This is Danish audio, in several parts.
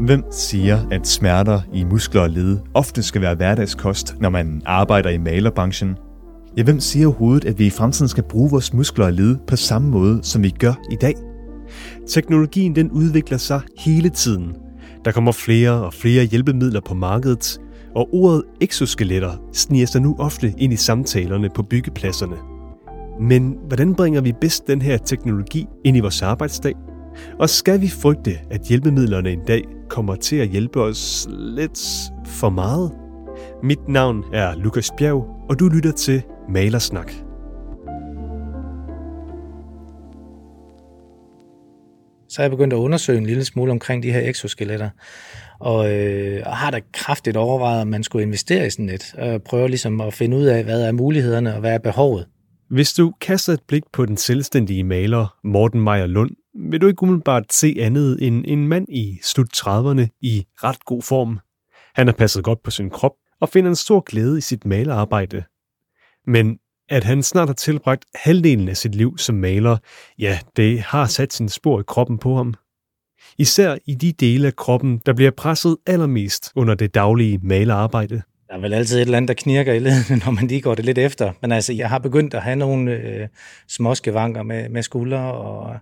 Hvem siger, at smerter i muskler og led ofte skal være hverdagskost, når man arbejder i malerbranchen? Ja, hvem siger overhovedet, at vi i fremtiden skal bruge vores muskler og led på samme måde, som vi gør i dag? Teknologien den udvikler sig hele tiden. Der kommer flere og flere hjælpemidler på markedet, og ordet exoskeletter sniger sig nu ofte ind i samtalerne på byggepladserne. Men hvordan bringer vi bedst den her teknologi ind i vores arbejdsdag? Og skal vi frygte, at hjælpemidlerne en dag kommer til at hjælpe os lidt for meget? Mit navn er Lukas Bjerg, og du lytter til Malersnak. Så er jeg begyndt at undersøge en lille smule omkring de her exoskeletter, og, øh, og har da kraftigt overvejet, om man skulle investere i sådan et, og prøve ligesom at finde ud af, hvad er mulighederne og hvad er behovet. Hvis du kaster et blik på den selvstændige maler Morten Meyer Lund, vil du ikke umiddelbart se andet end en mand i slut 30'erne i ret god form. Han har passet godt på sin krop og finder en stor glæde i sit malerarbejde. Men at han snart har tilbragt halvdelen af sit liv som maler, ja, det har sat sin spor i kroppen på ham. Især i de dele af kroppen, der bliver presset allermest under det daglige malerarbejde. Der er vel altid et eller andet, der knirker i ledene, når man lige går det lidt efter. Men altså, jeg har begyndt at have nogle øh, småskevanker med, med skuldre, og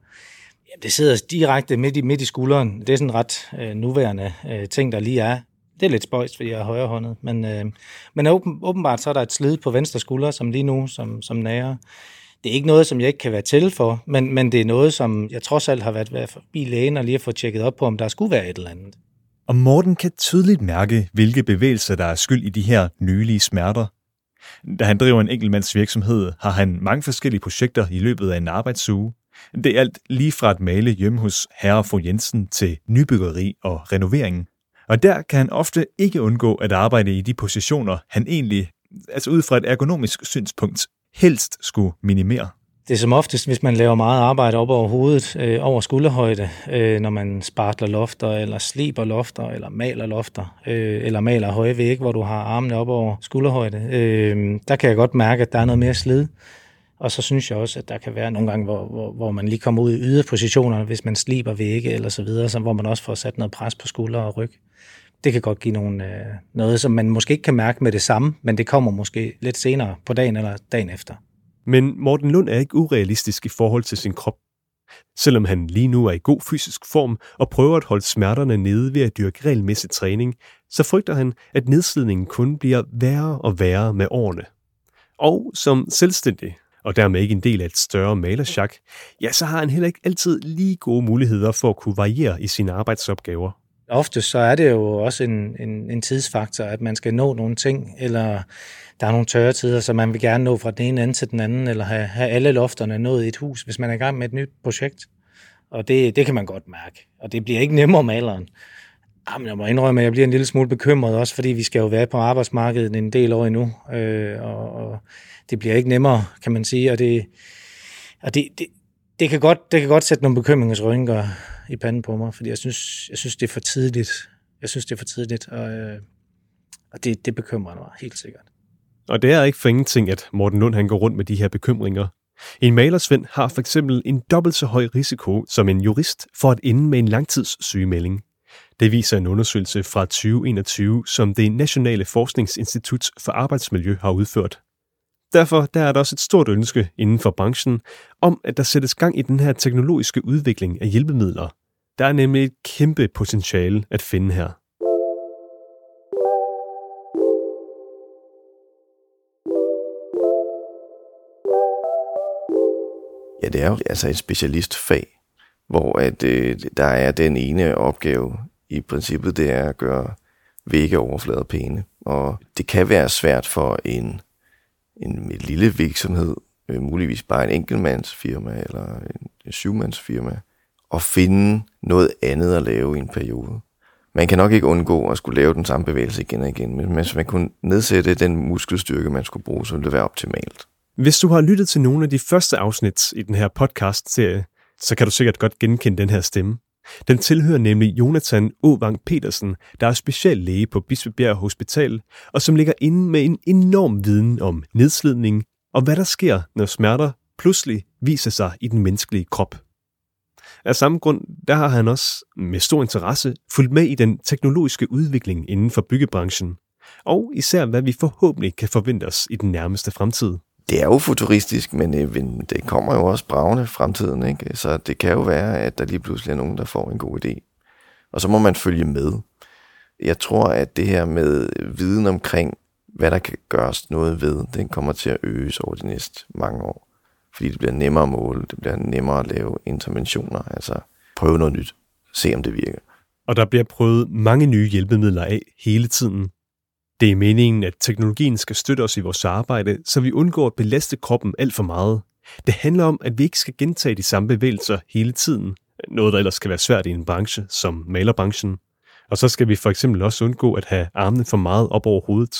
ja, det sidder direkte midt i, midt i skulderen. Det er sådan en ret øh, nuværende øh, ting, der lige er. Det er lidt spøjst, fordi jeg er højrehåndet. Men, øh, men åben, åbenbart så er der et slid på venstre skulder, som lige nu, som, som nærer. Det er ikke noget, som jeg ikke kan være til for, men, men det er noget, som jeg trods alt har været, været forbi lægen og lige har få tjekket op på, om der skulle være et eller andet. Og Morten kan tydeligt mærke, hvilke bevægelser, der er skyld i de her nylige smerter. Da han driver en enkeltmands virksomhed, har han mange forskellige projekter i løbet af en arbejdsuge. Det er alt lige fra at male hjemme hos herre og fru Jensen til nybyggeri og renovering. Og der kan han ofte ikke undgå at arbejde i de positioner, han egentlig, altså ud fra et ergonomisk synspunkt, helst skulle minimere. Det er som oftest, hvis man laver meget arbejde op over hovedet, øh, over skulderhøjde, øh, når man spartler lofter, eller sliber lofter, eller maler lofter, øh, eller maler høje vægge, hvor du har armene op over skulderhøjde. Øh, der kan jeg godt mærke, at der er noget mere slid. Og så synes jeg også, at der kan være nogle gange, hvor, hvor, hvor man lige kommer ud i yderpositioner, hvis man sliber vægge eller så videre, så, hvor man også får sat noget pres på skulder og ryg. Det kan godt give nogle, øh, noget, som man måske ikke kan mærke med det samme, men det kommer måske lidt senere på dagen eller dagen efter. Men Morten Lund er ikke urealistisk i forhold til sin krop. Selvom han lige nu er i god fysisk form og prøver at holde smerterne nede ved at dyrke regelmæssig træning, så frygter han, at nedslidningen kun bliver værre og værre med årene. Og som selvstændig, og dermed ikke en del af et større malersjak, ja, så har han heller ikke altid lige gode muligheder for at kunne variere i sine arbejdsopgaver. Ofte så er det jo også en, en, en tidsfaktor, at man skal nå nogle ting, eller der er nogle tørre tider, så man vil gerne nå fra den ene ende til den anden, eller have, have alle lofterne nået i et hus, hvis man er i gang med et nyt projekt. Og det, det kan man godt mærke. Og det bliver ikke nemmere med alderen. Jamen, jeg må indrømme, at jeg bliver en lille smule bekymret, også fordi vi skal jo være på arbejdsmarkedet en del år endnu. Øh, og, og det bliver ikke nemmere, kan man sige. Og det, og det, det, det, kan, godt, det kan godt sætte nogle bekymringsrynker i panden på mig, fordi jeg synes, jeg synes det er for tidligt. Jeg synes, det er for tidligt, og, øh, og det, det bekymrer mig helt sikkert. Og det er ikke for ingenting, at Morten Lund han går rundt med de her bekymringer. En malersvend har for eksempel en dobbelt så høj risiko som en jurist for at ende med en langtidssygemelding. Det viser en undersøgelse fra 2021, som det Nationale Forskningsinstitut for Arbejdsmiljø har udført. Derfor der er der også et stort ønske inden for branchen om, at der sættes gang i den her teknologiske udvikling af hjælpemidler. Der er nemlig et kæmpe potentiale at finde her. Ja, det er jo altså et specialistfag, hvor at, øh, der er den ene opgave i princippet, det er at gøre væggeoverflader pæne. Og det kan være svært for en, en, en lille virksomhed, øh, muligvis bare en enkeltmandsfirma eller en, en syvmandsfirma, og finde noget andet at lave i en periode. Man kan nok ikke undgå at skulle lave den samme bevægelse igen og igen, men hvis man kunne nedsætte den muskelstyrke, man skulle bruge, så ville det være optimalt. Hvis du har lyttet til nogle af de første afsnit i den her podcast-serie, så kan du sikkert godt genkende den her stemme. Den tilhører nemlig Jonathan Ovang Petersen, der er speciallæge på Bispebjerg Hospital, og som ligger inde med en enorm viden om nedslidning og hvad der sker, når smerter pludselig viser sig i den menneskelige krop. Af samme grund, der har han også med stor interesse fulgt med i den teknologiske udvikling inden for byggebranchen, og især hvad vi forhåbentlig kan forvente os i den nærmeste fremtid. Det er jo futuristisk, men øh, det kommer jo også bravende fremtiden, ikke? så det kan jo være, at der lige pludselig er nogen, der får en god idé. Og så må man følge med. Jeg tror, at det her med viden omkring, hvad der kan gøres noget ved, den kommer til at øges over de næste mange år. Fordi det bliver nemmere at måle, det bliver nemmere at lave interventioner, altså prøve noget nyt, se om det virker. Og der bliver prøvet mange nye hjælpemidler af hele tiden. Det er meningen, at teknologien skal støtte os i vores arbejde, så vi undgår at belaste kroppen alt for meget. Det handler om, at vi ikke skal gentage de samme bevægelser hele tiden, noget der ellers kan være svært i en branche som malerbranchen. Og så skal vi for eksempel også undgå at have armene for meget op over hovedet.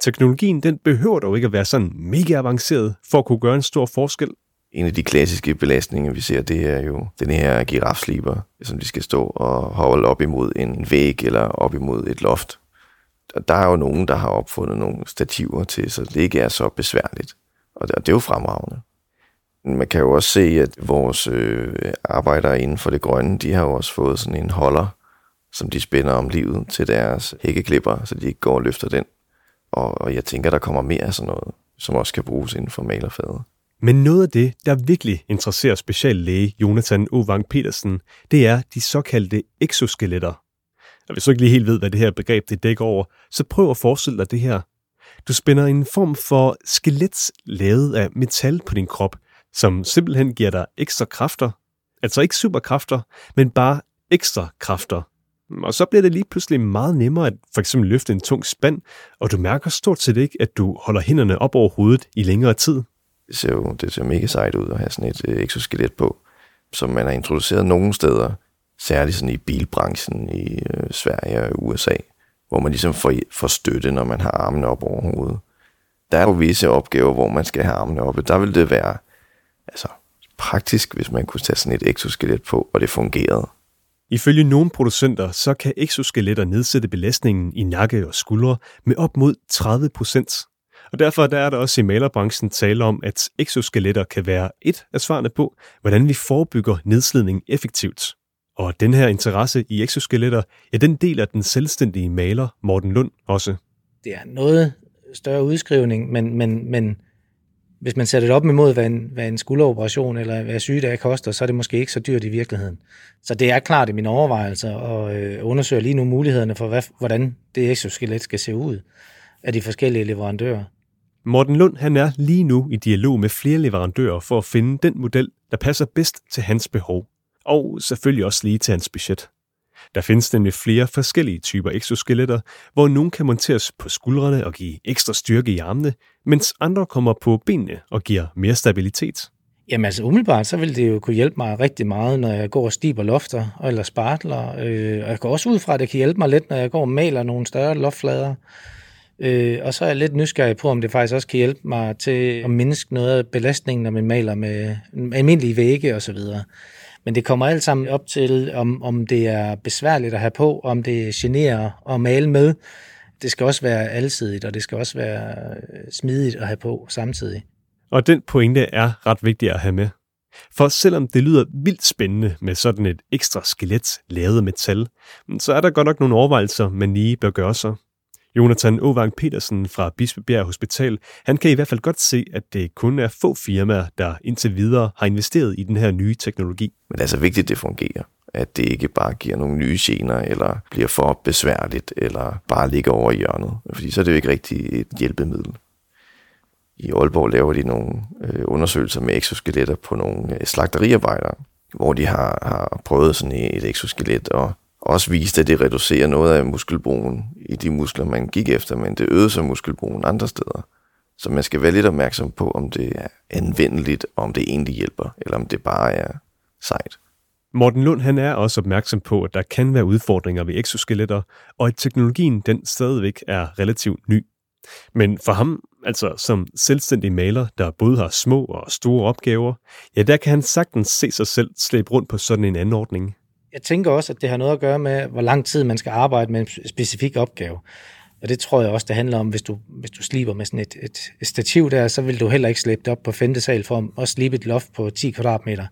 Teknologien den behøver dog ikke at være sådan mega avanceret for at kunne gøre en stor forskel. En af de klassiske belastninger, vi ser, det er jo den her girafsliber, som de skal stå og holde op imod en væg eller op imod et loft. Der er jo nogen, der har opfundet nogle stativer til, så det ikke er så besværligt. Og det, er jo fremragende. Man kan jo også se, at vores øh, arbejdere inden for det grønne, de har jo også fået sådan en holder, som de spænder om livet til deres hækkeklipper, så de ikke går og løfter den. Og, og jeg tænker, der kommer mere af sådan noget, som også kan bruges inden for malerfaget. Men noget af det, der virkelig interesserer speciallæge Jonathan Ovang Petersen, det er de såkaldte exoskeletter. Og hvis du ikke lige helt ved, hvad det her begreb det dækker over, så prøv at forestille dig det her. Du spænder en form for skelet lavet af metal på din krop, som simpelthen giver dig ekstra kræfter. Altså ikke superkræfter, men bare ekstra kræfter. Og så bliver det lige pludselig meget nemmere at for eksempel løfte en tung spand, og du mærker stort set ikke, at du holder hænderne op over hovedet i længere tid. Det ser jo det ser mega sejt ud at have sådan et øh, exoskelet på, som man har introduceret nogle steder, særligt sådan i bilbranchen i øh, Sverige og USA, hvor man ligesom får, får støtte, når man har armene op over hovedet. Der er jo visse opgaver, hvor man skal have armene oppe. Der vil det være altså, praktisk, hvis man kunne tage sådan et exoskelet på, og det fungerede. Ifølge nogle producenter, så kan exoskeletter nedsætte belastningen i nakke og skuldre med op mod 30 procent. Og derfor der er der også i malerbranchen tale om, at exoskeletter kan være et af svarene på, hvordan vi forebygger nedslidning effektivt. Og den her interesse i exoskeletter, ja, den deler den selvstændige maler Morten Lund også. Det er noget større udskrivning, men, men, men hvis man sætter det op imod, hvad en, hvad en skulderoperation eller hvad sygedage koster, så er det måske ikke så dyrt i virkeligheden. Så det er klart i mine overvejelser, og øh, undersøger lige nu mulighederne for, hvad, hvordan det exoskelet skal se ud af de forskellige leverandører. Morten Lund han er lige nu i dialog med flere leverandører for at finde den model, der passer bedst til hans behov. Og selvfølgelig også lige til hans budget. Der findes nemlig flere forskellige typer exoskeletter, hvor nogle kan monteres på skuldrene og give ekstra styrke i armene, mens andre kommer på benene og giver mere stabilitet. Jamen altså umiddelbart, så vil det jo kunne hjælpe mig rigtig meget, når jeg går og stiber lofter eller spartler. Øh, og jeg går også ud fra, at det kan hjælpe mig lidt, når jeg går og maler nogle større loftflader. Øh, og så er jeg lidt nysgerrig på, om det faktisk også kan hjælpe mig til at mindske noget af belastningen, når man maler med almindelige vægge osv. Men det kommer alt sammen op til, om, om det er besværligt at have på, om det generer at male med. Det skal også være alsidigt, og det skal også være øh, smidigt at have på samtidig. Og den pointe er ret vigtig at have med. For selvom det lyder vildt spændende med sådan et ekstra skelet lavet af metal, så er der godt nok nogle overvejelser, man lige bør gøre sig. Jonathan Ovang Petersen fra Bispebjerg Hospital, han kan i hvert fald godt se, at det kun er få firmaer, der indtil videre har investeret i den her nye teknologi. Men det er altså vigtigt, at det fungerer. At det ikke bare giver nogle nye gener, eller bliver for besværligt, eller bare ligger over i hjørnet. Fordi så er det jo ikke rigtig et hjælpemiddel. I Aalborg laver de nogle øh, undersøgelser med exoskeletter på nogle øh, slagteriarbejdere, hvor de har, har prøvet sådan et exoskelet og også viste, at det reducerer noget af muskelbrugen i de muskler, man gik efter, men det øgede så muskelbrugen andre steder. Så man skal være lidt opmærksom på, om det er anvendeligt, og om det egentlig hjælper, eller om det bare er sejt. Morten Lund han er også opmærksom på, at der kan være udfordringer ved exoskeletter, og at teknologien den stadigvæk er relativt ny. Men for ham, altså som selvstændig maler, der både har små og store opgaver, ja, der kan han sagtens se sig selv slæbe rundt på sådan en anordning. Jeg tænker også, at det har noget at gøre med, hvor lang tid man skal arbejde med en specifik opgave. Og det tror jeg også, det handler om, hvis du, hvis du sliber med sådan et, et, et stativ der, så vil du heller ikke slæbe det op på femte sal for at slibe et loft på 10 kvadratmeter.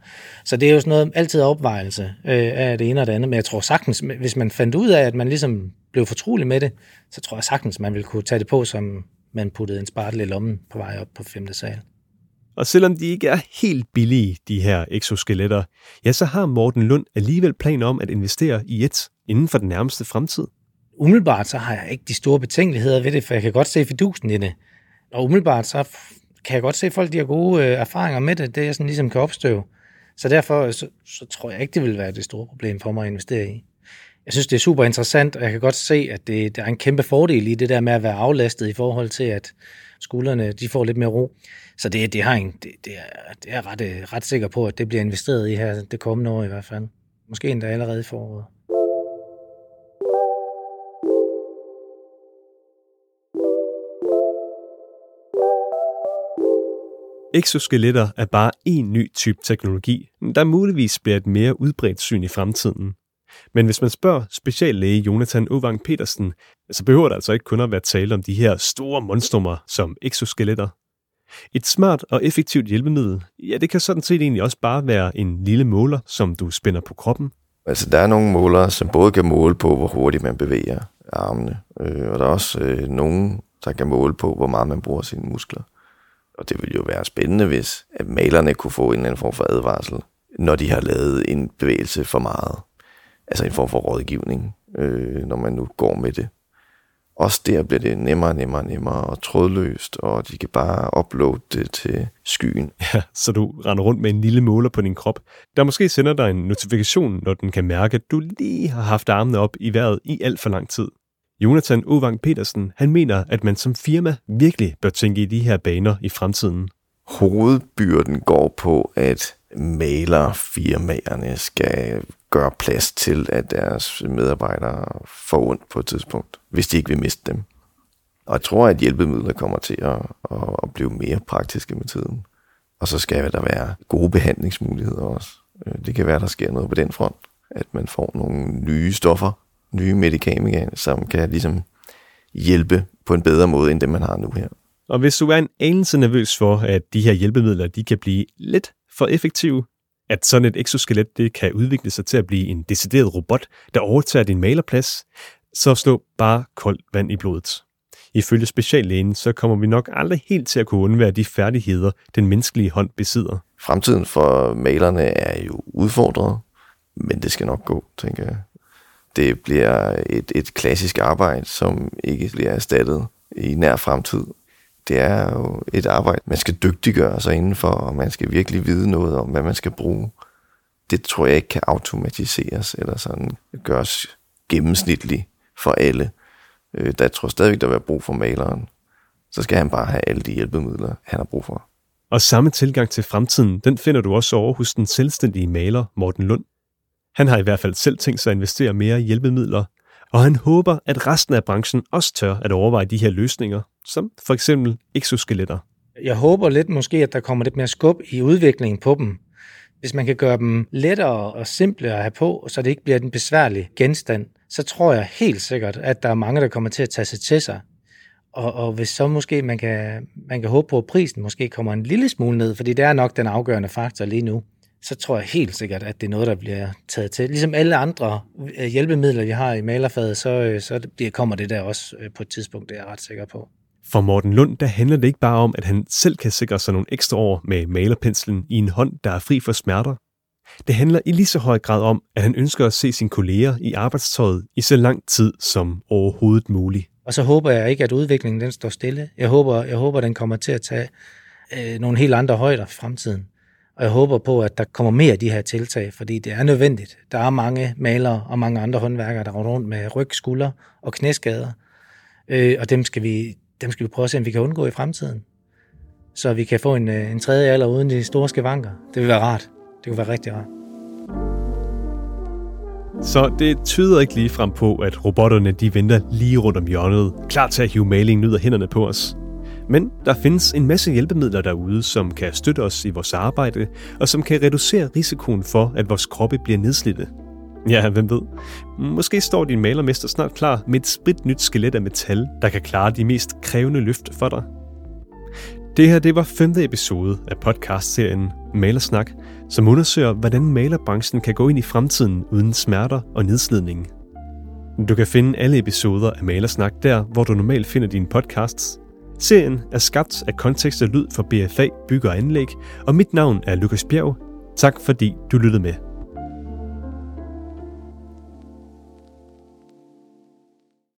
Så det er jo sådan noget altid opvejelse øh, af det ene og det andet. Men jeg tror sagtens, hvis man fandt ud af, at man ligesom blev fortrolig med det, så tror jeg sagtens, man ville kunne tage det på, som man puttede en spartel i lommen på vej op på femte sal. Og selvom de ikke er helt billige, de her exoskeletter, ja, så har Morten Lund alligevel planer om at investere i et inden for den nærmeste fremtid. Umiddelbart så har jeg ikke de store betænkeligheder ved det, for jeg kan godt se fidusen i det. Og umiddelbart så kan jeg godt se, at folk de har gode øh, erfaringer med det, det jeg sådan ligesom kan opstøve. Så derfor så, så tror jeg ikke, det vil være det store problem for mig at investere i. Jeg synes, det er super interessant, og jeg kan godt se, at det, der er en kæmpe fordel i det der med at være aflastet i forhold til, at skuldrene de får lidt mere ro. Så det, det, har en, det, det, er, det er ret, øh, ret sikker på, at det bliver investeret i her det kommende år i hvert fald. Måske endda allerede i foråret. Exoskeletter er bare en ny type teknologi, der muligvis bliver et mere udbredt syn i fremtiden. Men hvis man spørger speciallæge Jonathan Ovang Petersen, så behøver det altså ikke kun at være tale om de her store monstrummer som exoskeletter. Et smart og effektivt hjælpemiddel, ja, det kan sådan set egentlig også bare være en lille måler, som du spænder på kroppen. Altså, der er nogle målere, som både kan måle på, hvor hurtigt man bevæger armene, øh, og der er også øh, nogen, der kan måle på, hvor meget man bruger sine muskler. Og det ville jo være spændende, hvis at malerne kunne få en eller anden form for advarsel, når de har lavet en bevægelse for meget. Altså en form for rådgivning, øh, når man nu går med det. Også der bliver det nemmere, nemmere, nemmere og trådløst, og de kan bare uploade det til skyen. Ja, så du render rundt med en lille måler på din krop, der måske sender dig en notifikation, når den kan mærke, at du lige har haft armene op i vejret i alt for lang tid. Jonathan Ovang Petersen, han mener, at man som firma virkelig bør tænke i de her baner i fremtiden. Hovedbyrden går på, at malerfirmaerne skal gøre plads til, at deres medarbejdere får ondt på et tidspunkt, hvis de ikke vil miste dem. Og jeg tror, at hjælpemidler kommer til at, at blive mere praktiske med tiden. Og så skal der være gode behandlingsmuligheder også. Øh, det kan være, at der sker noget på den front, at man får nogle nye stoffer, nye medicamenter, som kan ligesom hjælpe på en bedre måde, end det man har nu her. Og hvis du er en anelse nervøs for, at de her hjælpemidler de kan blive lidt for effektive, at sådan et exoskelet det kan udvikle sig til at blive en decideret robot, der overtager din malerplads, så slå bare koldt vand i blodet. Ifølge speciallægen, så kommer vi nok aldrig helt til at kunne undvære de færdigheder, den menneskelige hånd besidder. Fremtiden for malerne er jo udfordret, men det skal nok gå, tænker jeg. Det bliver et, et klassisk arbejde, som ikke bliver erstattet i nær fremtid. Det er jo et arbejde, man skal dygtiggøre sig indenfor, og man skal virkelig vide noget om, hvad man skal bruge. Det tror jeg ikke kan automatiseres, eller sådan gøres gennemsnitligt for alle. Øh, der tror jeg stadigvæk, der vil være brug for maleren. Så skal han bare have alle de hjælpemidler, han har brug for. Og samme tilgang til fremtiden, den finder du også over hos den selvstændige maler Morten Lund. Han har i hvert fald selv tænkt sig at investere mere i hjælpemidler, og han håber, at resten af branchen også tør at overveje de her løsninger, som for eksempel exoskeletter. Jeg håber lidt måske, at der kommer lidt mere skub i udviklingen på dem. Hvis man kan gøre dem lettere og simplere at have på, så det ikke bliver en besværlig genstand, så tror jeg helt sikkert, at der er mange, der kommer til at tage sig til sig. Og, og hvis så måske man kan, man kan håbe på, at prisen måske kommer en lille smule ned, fordi det er nok den afgørende faktor lige nu, så tror jeg helt sikkert, at det er noget, der bliver taget til. Ligesom alle andre øh, hjælpemidler, vi har i malerfaget, så, øh, så kommer det der også øh, på et tidspunkt, det er jeg ret sikker på. For Morten Lund, der handler det ikke bare om, at han selv kan sikre sig nogle ekstra år med malerpenslen i en hånd, der er fri for smerter. Det handler i lige så høj grad om, at han ønsker at se sine kolleger i arbejdstøjet i så lang tid som overhovedet muligt. Og så håber jeg ikke, at udviklingen den står stille. Jeg håber, jeg håber den kommer til at tage øh, nogle helt andre højder i fremtiden. Og jeg håber på, at der kommer mere af de her tiltag, fordi det er nødvendigt. Der er mange malere og mange andre håndværkere, der rundt rundt med ryg, skulder og knæskader. Øh, og dem skal, vi, dem skal vi prøve at se, om vi kan undgå i fremtiden. Så vi kan få en, øh, en tredje alder uden de store skavanker. Det vil være rart. Det kunne være rigtig rart. Så det tyder ikke lige frem på, at robotterne de venter lige rundt om hjørnet, klar til at hive malingen ud af hænderne på os. Men der findes en masse hjælpemidler derude, som kan støtte os i vores arbejde, og som kan reducere risikoen for, at vores kroppe bliver nedslidte. Ja, hvem ved? Måske står din malermester snart klar med et spritnyt skelet af metal, der kan klare de mest krævende løft for dig. Det her det var femte episode af podcastserien Malersnak, som undersøger, hvordan malerbranchen kan gå ind i fremtiden uden smerter og nedslidning. Du kan finde alle episoder af Malersnak der, hvor du normalt finder dine podcasts. Serien er skabt af kontekst og lyd for BFA Bygger og Anlæg, og mit navn er Lukas Bjerg. Tak fordi du lyttede med.